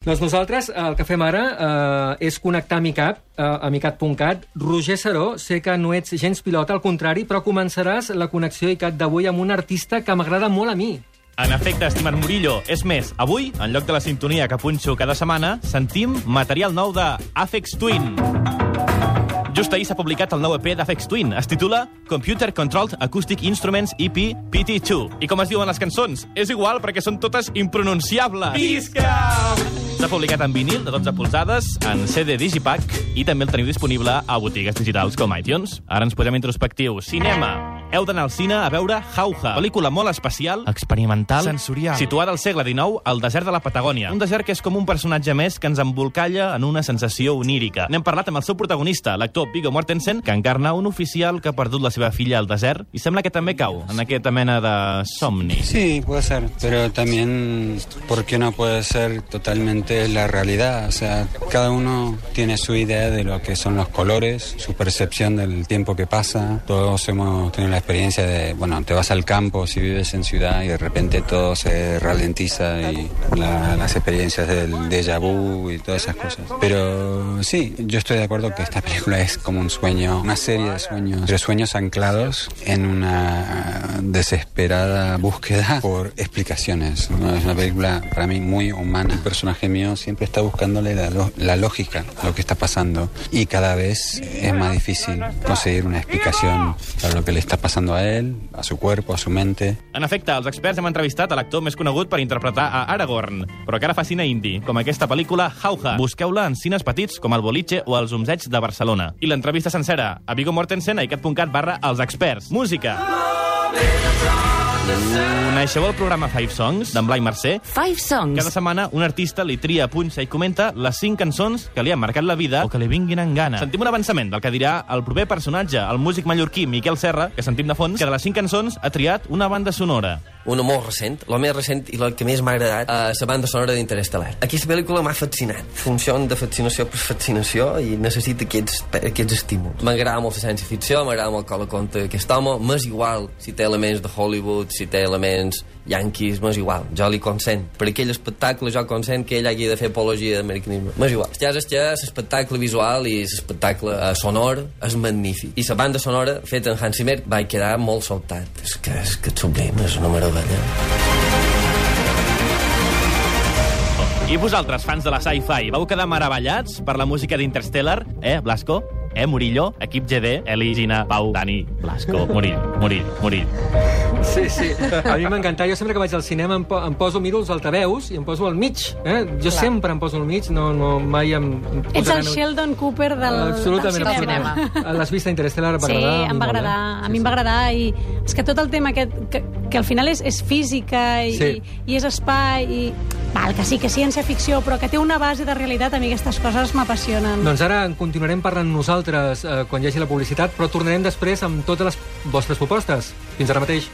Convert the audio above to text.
Doncs nosaltres el que fem ara eh, és connectar amb ICAP, eh, amb ICAT.cat. Roger Saró, sé que no ets gens pilota, al contrari, però començaràs la connexió ICAT d'avui amb un artista que m'agrada molt a mi. En efecte, estimat Murillo, és més, avui, en lloc de la sintonia que punxo cada setmana, sentim material nou de Afex Twin. Just ahir s'ha publicat el nou EP d'Afex Twin. Es titula Computer Controlled Acoustic Instruments EP PT2. I com es diuen les cançons? És igual perquè són totes impronunciables. Visca! S'ha publicat en vinil de 12 polzades, en CD Digipack i també el teniu disponible a botigues digitals com iTunes. Ara ens posem introspectius. Cinema. Heu d'anar al cine a veure Jauja, pel·lícula molt especial, experimental, Sensorial. situada al segle XIX al desert de la Patagònia. Un desert que és com un personatge més que ens embolcalla en una sensació onírica. N'hem parlat amb el seu protagonista, l'actor Viggo Mortensen, que encarna un oficial que ha perdut la seva filla al desert i sembla que també cau en aquesta mena de somni. Sí, puede ser, pero también, ¿por qué no puede ser totalmente la realidad? O sea, cada uno tiene su idea de lo que son los colores, su percepción del tiempo que pasa. Todos hemos tenido la experiencia de, bueno, te vas al campo si vives en ciudad y de repente todo se ralentiza y la- las experiencias del déjà vu y todas esas cosas. Pero sí, yo estoy de acuerdo que esta película es como un sueño, una serie de sueños, de sueños anclados en una desesperada búsqueda por explicaciones. ¿no? Es una película para mí muy humana. El personaje mío siempre está buscándole la, la lógica lo que está pasando y cada vez es más difícil conseguir una explicación para lo que le está pasando a él, a su cuerpo, a su mente. En efecte, els experts hem entrevistat a l'actor més conegut per interpretar a Aragorn, però que ara fa cine indie, com aquesta pel·lícula Jauja. Busqueu-la en cines petits com el Boliche o els Umzeig de Barcelona. I l'entrevista sencera a Viggo Mortensen a icat.cat barra els experts. Música! Coneixeu el programa Five Songs d'en Blai Mercè? Five songs. Cada setmana un artista li tria, punxa i comenta les cinc cançons que li han marcat la vida o que li vinguin en gana. Sentim un avançament del que dirà el proper personatge, el músic mallorquí Miquel Serra, que sentim de fons, que de les cinc cançons ha triat una banda sonora. una molt recent, la més recent i la que més m'ha agradat, uh, la banda sonora d'Interestel·lar. Aquesta pel·lícula m'ha fascinat. Funciona de fascinació per fascinació i necessita aquests, aquests estímuls. M'agrada molt la ciència-ficció, m'agrada molt com la conta aquest home, m'és igual si té elements de Hollywood, si té elements yanquis, m'és igual, jo li consent. Per aquell espectacle jo consent que ell hagi de fer apologia d'americanisme. M'és igual. Ja és que l'espectacle visual i l'espectacle eh, sonor és magnífic. I la banda sonora feta en Hans Zimmer va quedar molt soltat. És que és, que sublim, és una meravella. I vosaltres, fans de la sci-fi, vau quedar meravellats per la música d'Interstellar? Eh, Blasco? Eh, Murillo? Equip GD? Eli, Gina, Pau, Dani, Blasco, Murill, Murill, Murill. Sí, sí. A mi m'encanta. Jo sempre que vaig al cinema em, po em poso, miro els altaveus i em poso al mig. Eh? Jo sempre em poso al mig, no, no mai em... em Ets el Sheldon Cooper del, Absolutament, del cinema. absolutament. L'has vist a Interstellar? Va Sí, agradar? em va agradar. A Sí, mi em va agradar i és que tot el tema aquest, que, que al final és, és física i, Sí. i és espai i... Val, que sí, que ciència-ficció, però que té una base de realitat, a mi aquestes coses m'apassionen. Doncs ara en continuarem parlant nosaltres eh, quan hi hagi la publicitat, però tornarem després amb totes les vostres propostes. Fins ara mateix.